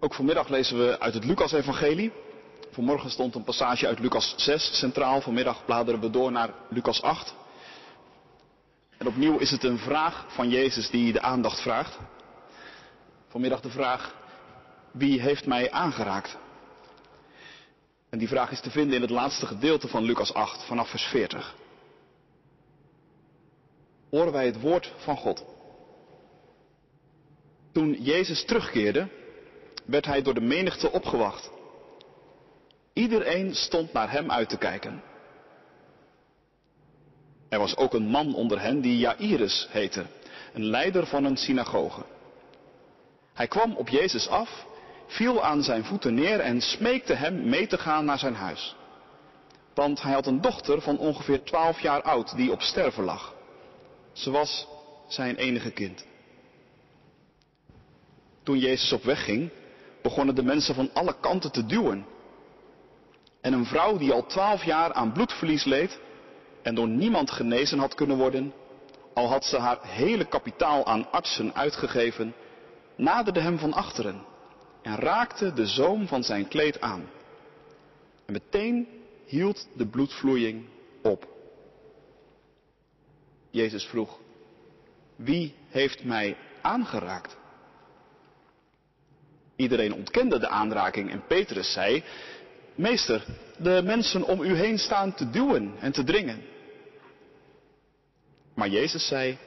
Ook vanmiddag lezen we uit het Lucas-evangelie. Vanmorgen stond een passage uit Lucas 6 centraal. Vanmiddag bladeren we door naar Lucas 8. En opnieuw is het een vraag van Jezus die de aandacht vraagt. Vanmiddag de vraag, wie heeft mij aangeraakt? En die vraag is te vinden in het laatste gedeelte van Lucas 8, vanaf vers 40. Horen wij het woord van God. Toen Jezus terugkeerde, werd hij door de menigte opgewacht. Iedereen stond naar hem uit te kijken. Er was ook een man onder hen die Jairus heette, een leider van een synagoge. Hij kwam op Jezus af, viel aan zijn voeten neer en smeekte hem mee te gaan naar zijn huis. Want hij had een dochter van ongeveer twaalf jaar oud die op sterven lag. Ze was zijn enige kind. Toen Jezus op weg ging, begonnen de mensen van alle kanten te duwen. En een vrouw die al twaalf jaar aan bloedverlies leed en door niemand genezen had kunnen worden, al had ze haar hele kapitaal aan artsen uitgegeven, naderde hem van achteren en raakte de zoom van zijn kleed aan. En meteen hield de bloedvloeiing op. Jezus vroeg, wie heeft mij aangeraakt? Iedereen ontkende de aanraking en Petrus zei, Meester, de mensen om u heen staan te duwen en te dringen. Maar Jezus zei,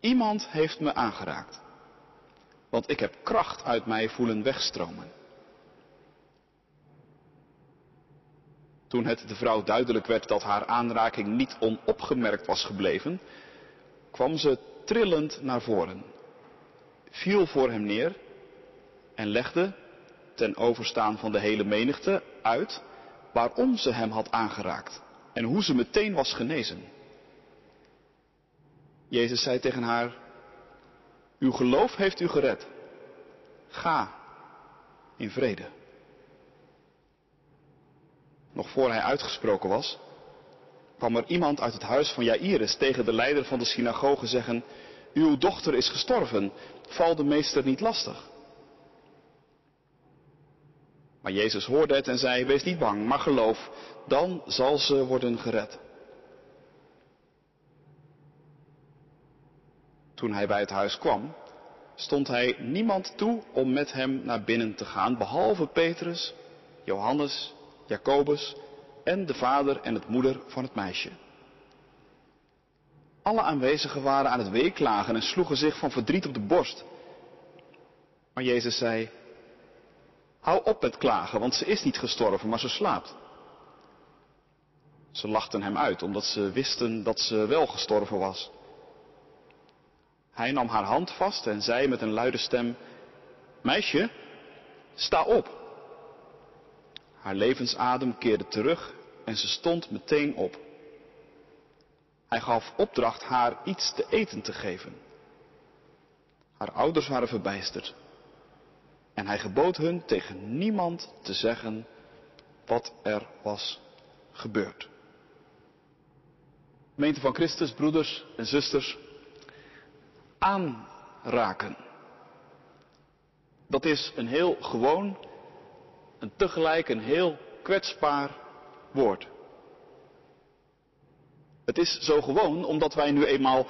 iemand heeft me aangeraakt, want ik heb kracht uit mij voelen wegstromen. Toen het de vrouw duidelijk werd dat haar aanraking niet onopgemerkt was gebleven, kwam ze trillend naar voren, viel voor hem neer en legde, ten overstaan van de hele menigte, uit waarom ze hem had aangeraakt en hoe ze meteen was genezen. Jezus zei tegen haar, uw geloof heeft u gered. Ga in vrede. Nog voor hij uitgesproken was, kwam er iemand uit het huis van Jairus tegen de leider van de synagoge zeggen, uw dochter is gestorven, val de meester niet lastig. Maar Jezus hoorde het en zei, wees niet bang, maar geloof, dan zal ze worden gered. Toen hij bij het huis kwam, stond hij niemand toe om met hem naar binnen te gaan, behalve Petrus, Johannes, Jacobus en de vader en het moeder van het meisje. Alle aanwezigen waren aan het weeklagen en sloegen zich van verdriet op de borst. Maar Jezus zei, hou op met klagen, want ze is niet gestorven, maar ze slaapt. Ze lachten hem uit, omdat ze wisten dat ze wel gestorven was. Hij nam haar hand vast en zei met een luide stem, Meisje, sta op. Haar levensadem keerde terug en ze stond meteen op. Hij gaf opdracht haar iets te eten te geven. Haar ouders waren verbijsterd. En hij gebood hun tegen niemand te zeggen wat er was gebeurd. Gemeente van Christus, broeders en zusters, aanraken. Dat is een heel gewoon en tegelijk een heel kwetsbaar woord. Het is zo gewoon omdat wij nu eenmaal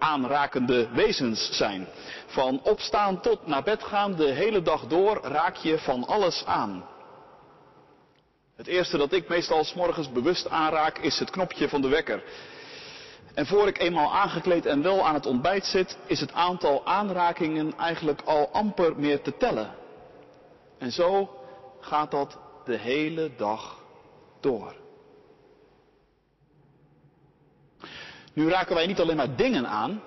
aanrakende wezens zijn. Van opstaan tot naar bed gaan, de hele dag door raak je van alles aan. Het eerste dat ik meestal s morgens bewust aanraak is het knopje van de wekker. En voor ik eenmaal aangekleed en wel aan het ontbijt zit, is het aantal aanrakingen eigenlijk al amper meer te tellen. En zo gaat dat de hele dag door. Nu raken wij niet alleen maar dingen aan,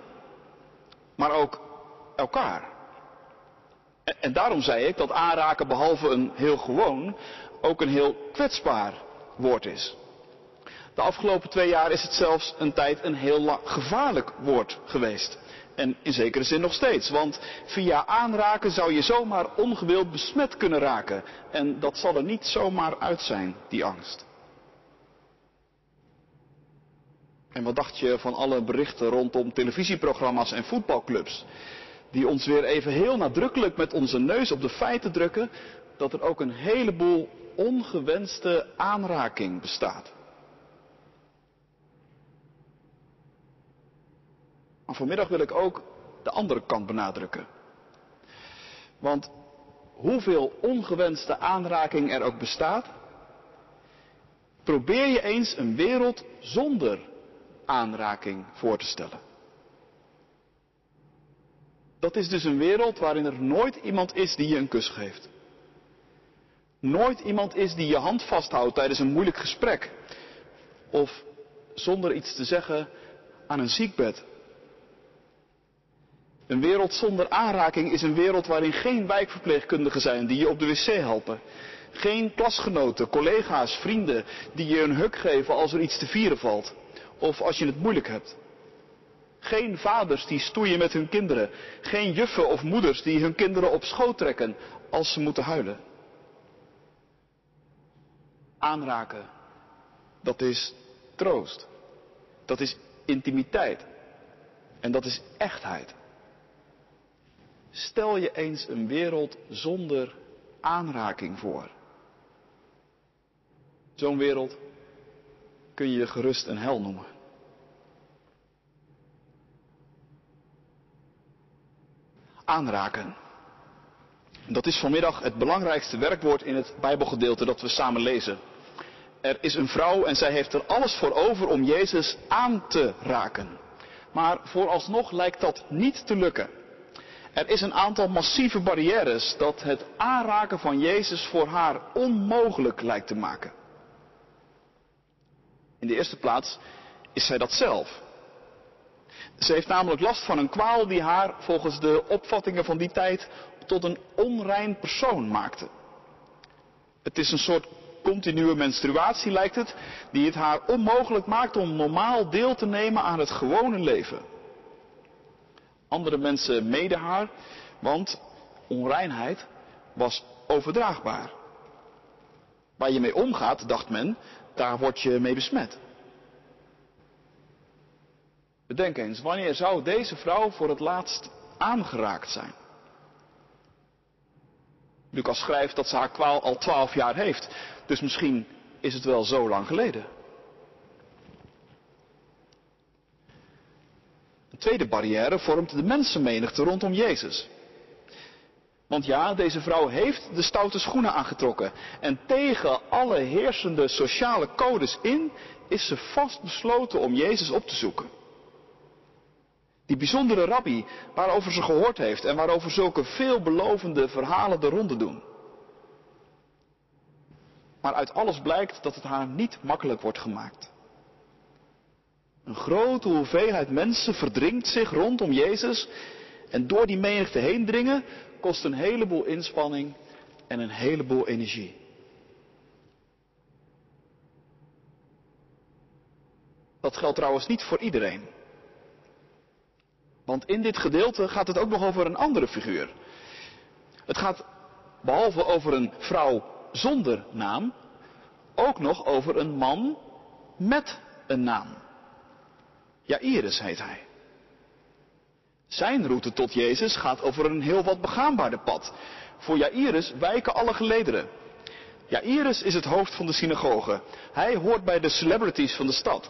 maar ook elkaar. En daarom zei ik dat aanraken behalve een heel gewoon, ook een heel kwetsbaar woord is. De afgelopen twee jaar is het zelfs een tijd een heel gevaarlijk woord geweest. En in zekere zin nog steeds, want via aanraken zou je zomaar ongewild besmet kunnen raken. En dat zal er niet zomaar uit zijn, die angst. En wat dacht je van alle berichten rondom televisieprogramma's en voetbalclubs? die ons weer even heel nadrukkelijk met onze neus op de feiten drukken dat er ook een heleboel ongewenste aanraking bestaat. Maar vanmiddag wil ik ook de andere kant benadrukken. Want hoeveel ongewenste aanraking er ook bestaat, probeer je eens een wereld zonder aanraking voor te stellen. Dat is dus een wereld waarin er nooit iemand is die je een kus geeft. Nooit iemand is die je hand vasthoudt tijdens een moeilijk gesprek. Of zonder iets te zeggen aan een ziekbed. Een wereld zonder aanraking is een wereld waarin geen wijkverpleegkundigen zijn die je op de wc helpen. Geen klasgenoten, collega's, vrienden die je een huk geven als er iets te vieren valt. Of als je het moeilijk hebt. Geen vaders die stoeien met hun kinderen. Geen juffen of moeders die hun kinderen op schoot trekken als ze moeten huilen. Aanraken, dat is troost. Dat is intimiteit. En dat is echtheid. Stel je eens een wereld zonder aanraking voor. Zo'n wereld kun je gerust een hel noemen. Aanraken. Dat is vanmiddag het belangrijkste werkwoord in het Bijbelgedeelte dat we samen lezen. Er is een vrouw en zij heeft er alles voor over om Jezus aan te raken. Maar vooralsnog lijkt dat niet te lukken. Er is een aantal massieve barrières dat het aanraken van Jezus voor haar onmogelijk lijkt te maken. In de eerste plaats is zij dat zelf. Ze heeft namelijk last van een kwaal die haar volgens de opvattingen van die tijd tot een onrein persoon maakte. Het is een soort continue menstruatie lijkt het, die het haar onmogelijk maakt om normaal deel te nemen aan het gewone leven. Andere mensen meden haar, want onreinheid was overdraagbaar. Waar je mee omgaat, dacht men, daar word je mee besmet. Bedenk eens, wanneer zou deze vrouw voor het laatst aangeraakt zijn? Lucas schrijft dat ze haar kwaal al twaalf jaar heeft. Dus misschien is het wel zo lang geleden. Een tweede barrière vormt de mensenmenigte rondom Jezus. Want ja, deze vrouw heeft de stoute schoenen aangetrokken. En tegen alle heersende sociale codes in is ze vastbesloten om Jezus op te zoeken. Die bijzondere rabbi waarover ze gehoord heeft en waarover zulke veelbelovende verhalen de ronde doen. Maar uit alles blijkt dat het haar niet makkelijk wordt gemaakt. Een grote hoeveelheid mensen verdringt zich rondom Jezus en door die menigte heen dringen kost een heleboel inspanning en een heleboel energie. Dat geldt trouwens niet voor iedereen. Want in dit gedeelte gaat het ook nog over een andere figuur. Het gaat behalve over een vrouw zonder naam, ook nog over een man met een naam. Jairus heet hij. Zijn route tot Jezus gaat over een heel wat begaanbaarder pad. Voor Jairus wijken alle gelederen. Jairus is het hoofd van de synagoge. Hij hoort bij de celebrities van de stad.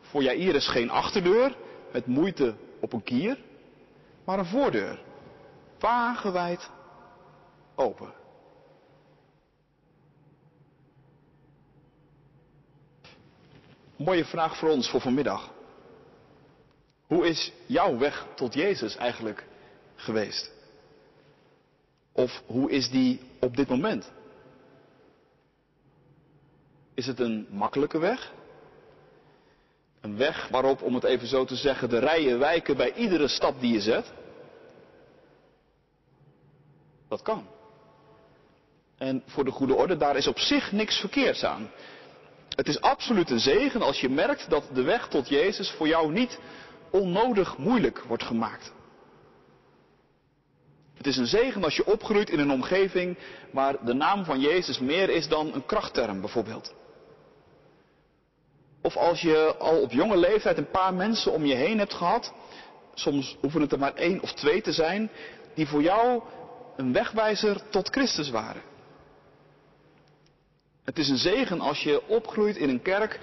Voor Jairus geen achterdeur, met moeite op een kier, maar een voordeur. Wagenwijd open. Mooie vraag voor ons voor vanmiddag. Hoe is jouw weg tot Jezus eigenlijk geweest? Of hoe is die op dit moment? Is het een makkelijke weg? Een weg waarop, om het even zo te zeggen, de rijen wijken bij iedere stap die je zet? Dat kan. En voor de goede orde, daar is op zich niks verkeerds aan. Het is absoluut een zegen als je merkt dat de weg tot Jezus voor jou niet onnodig moeilijk wordt gemaakt. Het is een zegen als je opgroeit in een omgeving waar de naam van Jezus meer is dan een krachtterm bijvoorbeeld. Of als je al op jonge leeftijd een paar mensen om je heen hebt gehad, soms hoeven het er maar één of twee te zijn, die voor jou een wegwijzer tot Christus waren. Het is een zegen als je opgroeit in een kerk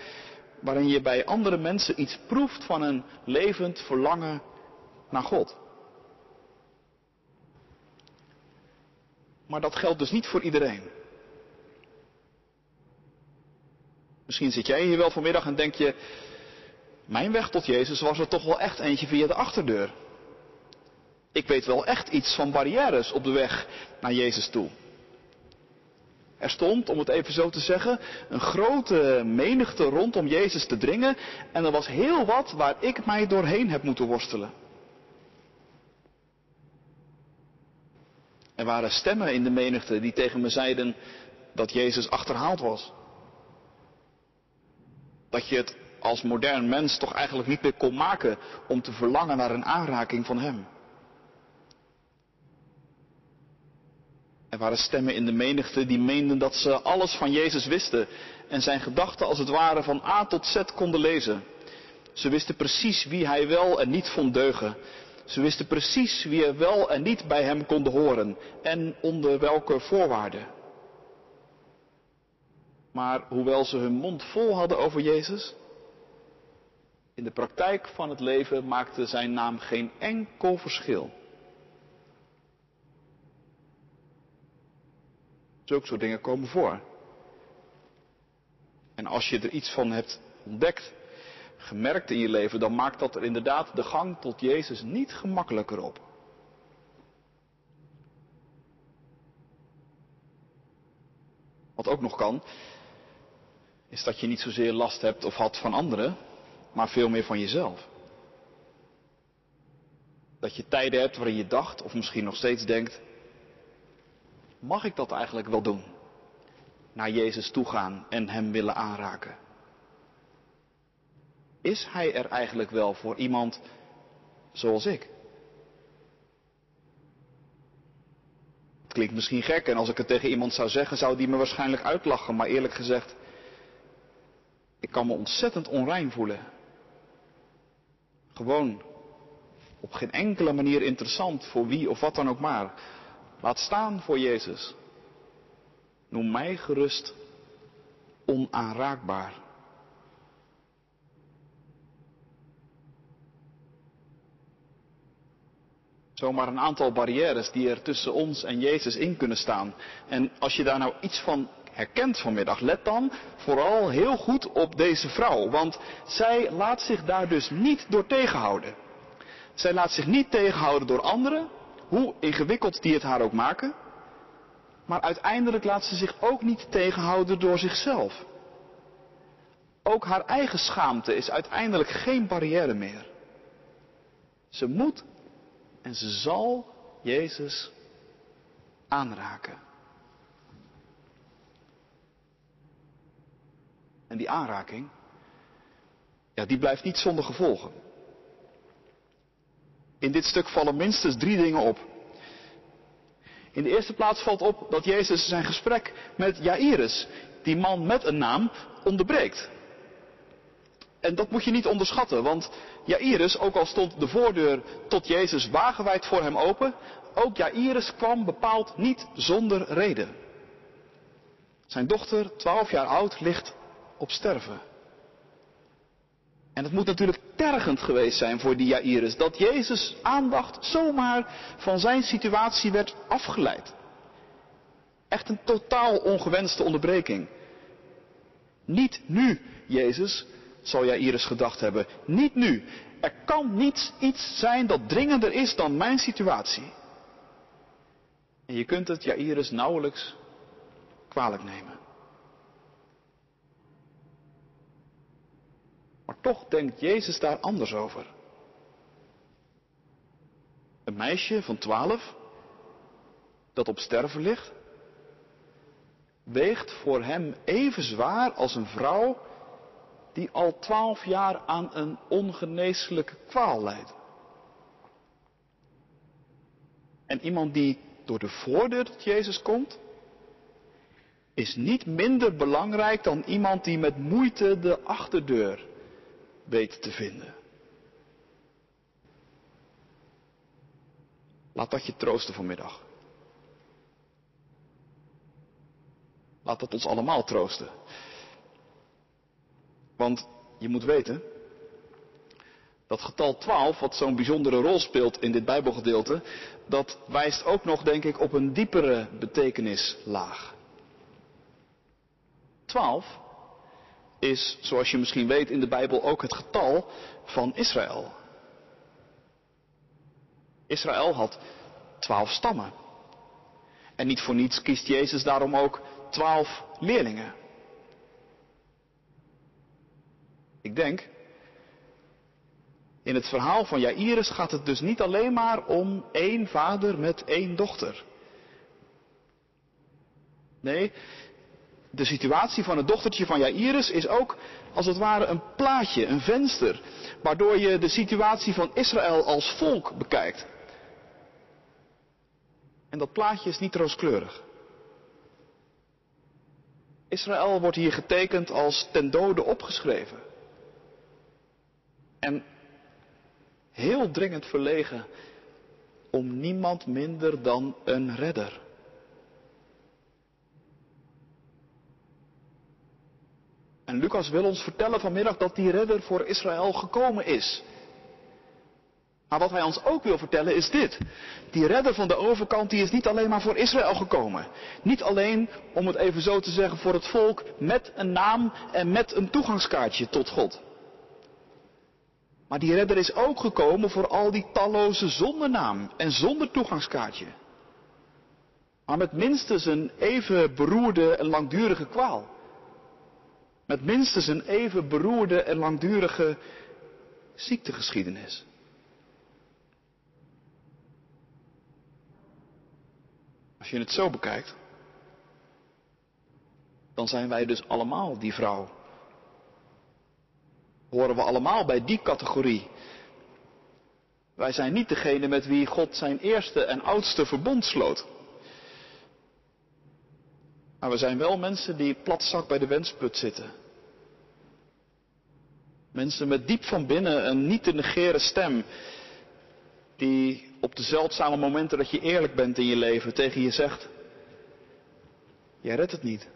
waarin je bij andere mensen iets proeft van een levend verlangen naar God. Maar dat geldt dus niet voor iedereen. Misschien zit jij hier wel vanmiddag en denk je, mijn weg tot Jezus was er toch wel echt eentje via de achterdeur. Ik weet wel echt iets van barrières op de weg naar Jezus toe. Er stond, om het even zo te zeggen, een grote menigte rondom Jezus te dringen en er was heel wat waar ik mij doorheen heb moeten worstelen. Er waren stemmen in de menigte die tegen me zeiden dat Jezus achterhaald was. Dat je het als modern mens toch eigenlijk niet meer kon maken om te verlangen naar een aanraking van Hem. Er waren stemmen in de menigte die meenden dat ze alles van Jezus wisten en zijn gedachten als het ware van A tot Z konden lezen. Ze wisten precies wie hij wel en niet vond deugen. Ze wisten precies wie er wel en niet bij hem konden horen en onder welke voorwaarden. Maar hoewel ze hun mond vol hadden over Jezus, in de praktijk van het leven maakte zijn naam geen enkel verschil. Zulke soort dingen komen voor. En als je er iets van hebt ontdekt, gemerkt in je leven, dan maakt dat er inderdaad de gang tot Jezus niet gemakkelijker op. Wat ook nog kan, is dat je niet zozeer last hebt of had van anderen, maar veel meer van jezelf. Dat je tijden hebt waarin je dacht, of misschien nog steeds denkt, mag ik dat eigenlijk wel doen? Naar Jezus toe gaan en Hem willen aanraken. Is Hij er eigenlijk wel voor iemand zoals ik? Het klinkt misschien gek en als ik het tegen iemand zou zeggen, zou die me waarschijnlijk uitlachen. Maar eerlijk gezegd, ik kan me ontzettend onrein voelen. Gewoon op geen enkele manier interessant voor wie of wat dan ook maar. Laat staan voor Jezus. Noem mij gerust onaanraakbaar. Zomaar een aantal barrières die er tussen ons en Jezus in kunnen staan. En als je daar nou iets van herkent vanmiddag, let dan vooral heel goed op deze vrouw. Want zij laat zich daar dus niet door tegenhouden. Zij laat zich niet tegenhouden door anderen, hoe ingewikkeld die het haar ook maken. Maar uiteindelijk laat ze zich ook niet tegenhouden door zichzelf. Ook haar eigen schaamte is uiteindelijk geen barrière meer. Ze moet en ze zal Jezus aanraken. En die aanraking, ja, die blijft niet zonder gevolgen. In dit stuk vallen minstens drie dingen op. In de eerste plaats valt op dat Jezus zijn gesprek met Jairus, die man met een naam, onderbreekt. En dat moet je niet onderschatten, want Jairus, ook al stond de voordeur tot Jezus wagenwijd voor hem open, ook Jairus kwam bepaald niet zonder reden. Zijn dochter, twaalf jaar oud, ligt op sterven. En het moet natuurlijk tergend geweest zijn voor die Jairus dat Jezus aandacht zomaar van zijn situatie werd afgeleid. Echt een totaal ongewenste onderbreking. Niet nu, Jezus, zal Jairus gedacht hebben. Niet nu. Er kan niet iets zijn dat dringender is dan mijn situatie. En je kunt het Jairus nauwelijks kwalijk nemen. Maar toch denkt Jezus daar anders over. Een meisje van twaalf, dat op sterven ligt, weegt voor hem even zwaar als een vrouw die al twaalf jaar aan een ongeneeslijke kwaal lijdt. En iemand die door de voordeur tot Jezus komt, is niet minder belangrijk dan iemand die met moeite de achterdeur weet te vinden. Laat dat je troosten vanmiddag. Laat dat ons allemaal troosten. Want je moet weten, dat getal 12, wat zo'n bijzondere rol speelt in dit Bijbelgedeelte, dat wijst ook nog, denk ik, op een diepere betekenislaag. 12 is, zoals je misschien weet, in de Bijbel ook het getal van Israël. Israël had twaalf stammen. En niet voor niets kiest Jezus daarom ook twaalf leerlingen. Ik denk, in het verhaal van Jairus gaat het dus niet alleen maar om één vader met één dochter. Nee, de situatie van het dochtertje van Jairus is ook als het ware een plaatje, een venster, waardoor je de situatie van Israël als volk bekijkt. En dat plaatje is niet rooskleurig. Israël wordt hier getekend als ten dode opgeschreven. En heel dringend verlegen om niemand minder dan een redder. En Lucas wil ons vertellen vanmiddag dat die redder voor Israël gekomen is. Maar wat hij ons ook wil vertellen is dit. Die redder van de overkant die is niet alleen maar voor Israël gekomen. Niet alleen, om het even zo te zeggen, voor het volk met een naam en met een toegangskaartje tot God. Maar die redder is ook gekomen voor al die talloze zonder naam en zonder toegangskaartje. Maar met minstens een even beroerde en langdurige kwaal. Met minstens een even beroerde en langdurige ziektegeschiedenis. Als je het zo bekijkt, dan zijn wij dus allemaal die vrouw. Horen we allemaal bij die categorie. Wij zijn niet degene met wie God zijn eerste en oudste verbond sloot. Maar we zijn wel mensen die platzak bij de wensput zitten. Mensen met diep van binnen een niet te negeren stem. Die op de zeldzame momenten dat je eerlijk bent in je leven tegen je zegt. Jij redt het niet.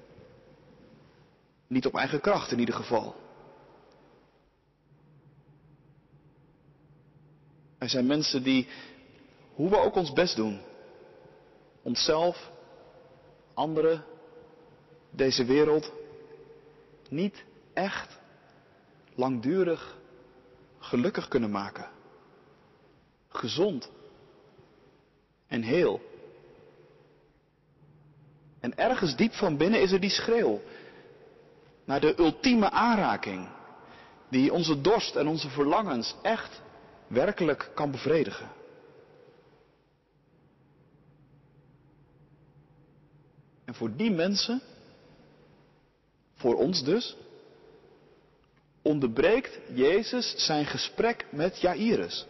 Niet op eigen kracht in ieder geval. Er zijn mensen die, hoe we ook ons best doen, onszelf, anderen, deze wereld, niet echt langdurig gelukkig kunnen maken. Gezond en heel. En ergens diep van binnen is er die schreeuw naar de ultieme aanraking, die onze dorst en onze verlangens echt werkelijk kan bevredigen. En voor die mensen, voor ons dus, onderbreekt Jezus zijn gesprek met Jairus.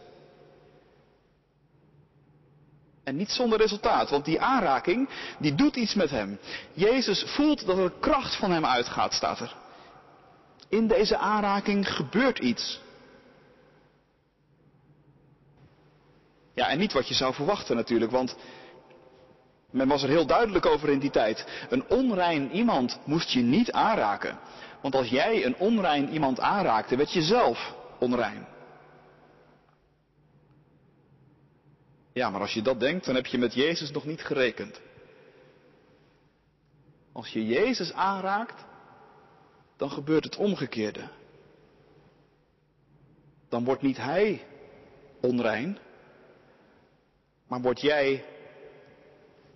En niet zonder resultaat, want die aanraking, die doet iets met hem. Jezus voelt dat er kracht van hem uitgaat, staat er. In deze aanraking gebeurt iets. Ja, en niet wat je zou verwachten natuurlijk, want men was er heel duidelijk over in die tijd. Een onrein iemand moest je niet aanraken. Want als jij een onrein iemand aanraakte, werd je zelf onrein. Ja, maar als je dat denkt, dan heb je met Jezus nog niet gerekend. Als je Jezus aanraakt, dan gebeurt het omgekeerde. Dan wordt niet Hij onrein, maar word jij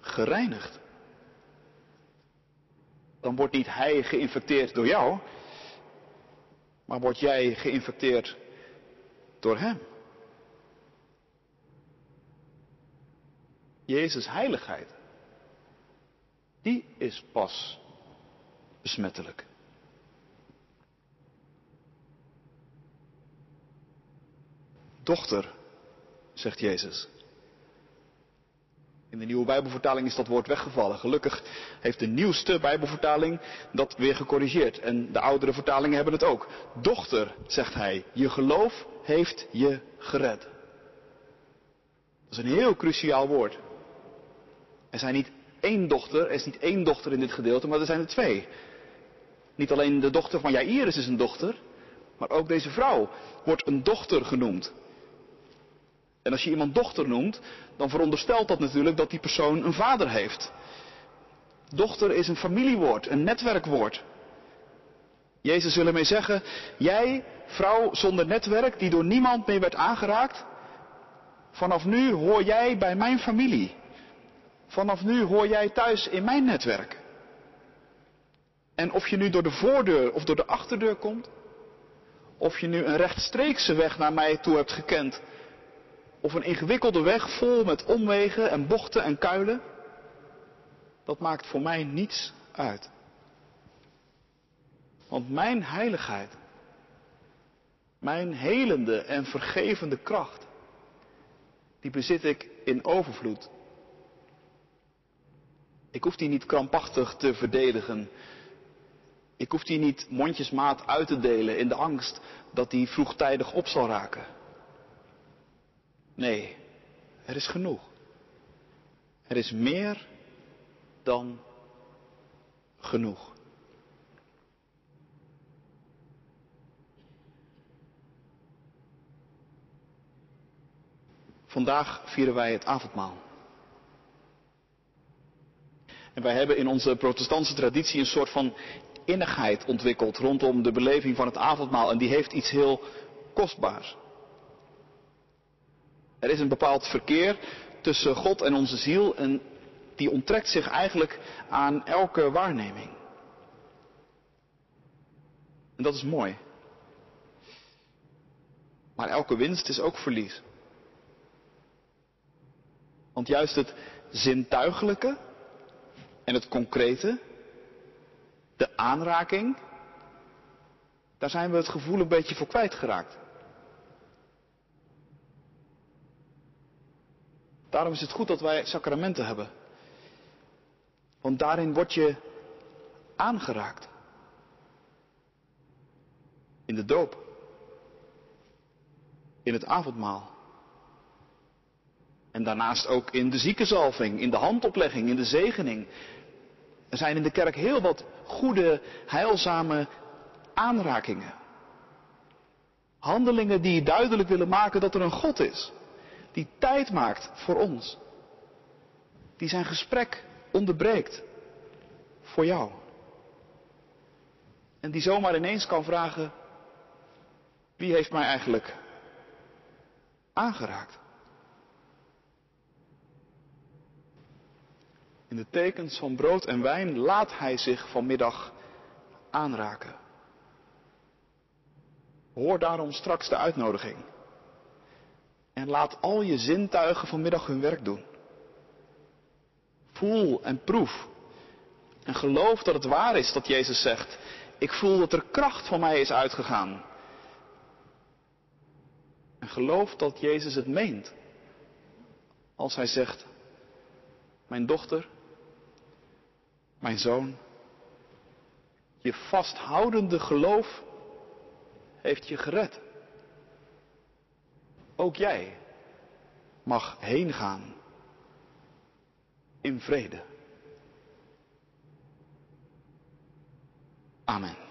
gereinigd. Dan wordt niet hij geïnfecteerd door jou, maar word jij geïnfecteerd door hem. Jezus' heiligheid, die is pas besmettelijk. Dochter, zegt Jezus. In de nieuwe Bijbelvertaling is dat woord weggevallen. Gelukkig heeft de nieuwste Bijbelvertaling dat weer gecorrigeerd. En de oudere vertalingen hebben het ook. Dochter, zegt hij, je geloof heeft je gered. Dat is een heel cruciaal woord. Er zijn niet één dochter, er is niet één dochter in dit gedeelte, maar er zijn er twee. Niet alleen de dochter van Jairus is een dochter, maar ook deze vrouw wordt een dochter genoemd. En als je iemand dochter noemt, dan veronderstelt dat natuurlijk dat die persoon een vader heeft. Dochter is een familiewoord, een netwerkwoord. Jezus wil ermee zeggen, jij, vrouw zonder netwerk, die door niemand meer werd aangeraakt, vanaf nu hoor jij bij mijn familie. Vanaf nu hoor jij thuis in mijn netwerk. En of je nu door de voordeur of door de achterdeur komt, of je nu een rechtstreekse weg naar mij toe hebt gekend, of een ingewikkelde weg vol met omwegen en bochten en kuilen, dat maakt voor mij niets uit. Want mijn heiligheid, mijn helende en vergevende kracht, die bezit ik in overvloed. Ik hoef die niet krampachtig te verdedigen. Ik hoef die niet mondjesmaat uit te delen in de angst dat die vroegtijdig op zal raken. Nee, er is genoeg. Er is meer dan genoeg. Vandaag vieren wij het avondmaal. En wij hebben in onze protestantse traditie een soort van innigheid ontwikkeld rondom de beleving van het avondmaal. En die heeft iets heel kostbaars. Er is een bepaald verkeer tussen God en onze ziel en die onttrekt zich eigenlijk aan elke waarneming. En dat is mooi. Maar elke winst is ook verlies. Want juist het zintuigelijke en het concrete, de aanraking, daar zijn we het gevoel een beetje voor kwijtgeraakt. Daarom is het goed dat wij sacramenten hebben. Want daarin word je aangeraakt. In de doop. In het avondmaal. En daarnaast ook in de ziekenzalving, in de handoplegging, in de zegening. Er zijn in de kerk heel wat goede, heilzame aanrakingen. Handelingen die duidelijk willen maken dat er een God is. Die tijd maakt voor ons. Die zijn gesprek onderbreekt. Voor jou. En die zomaar ineens kan vragen, wie heeft mij eigenlijk aangeraakt? In de tekens van brood en wijn laat hij zich vanmiddag aanraken. Hoor daarom straks de uitnodiging. En laat al je zintuigen vanmiddag hun werk doen. Voel en proef. En geloof dat het waar is dat Jezus zegt. Ik voel dat er kracht van mij is uitgegaan. En geloof dat Jezus het meent. Als hij zegt, mijn dochter, mijn zoon, je vasthoudende geloof heeft je gered. Ook jij mag heen gaan in vrede. Amen.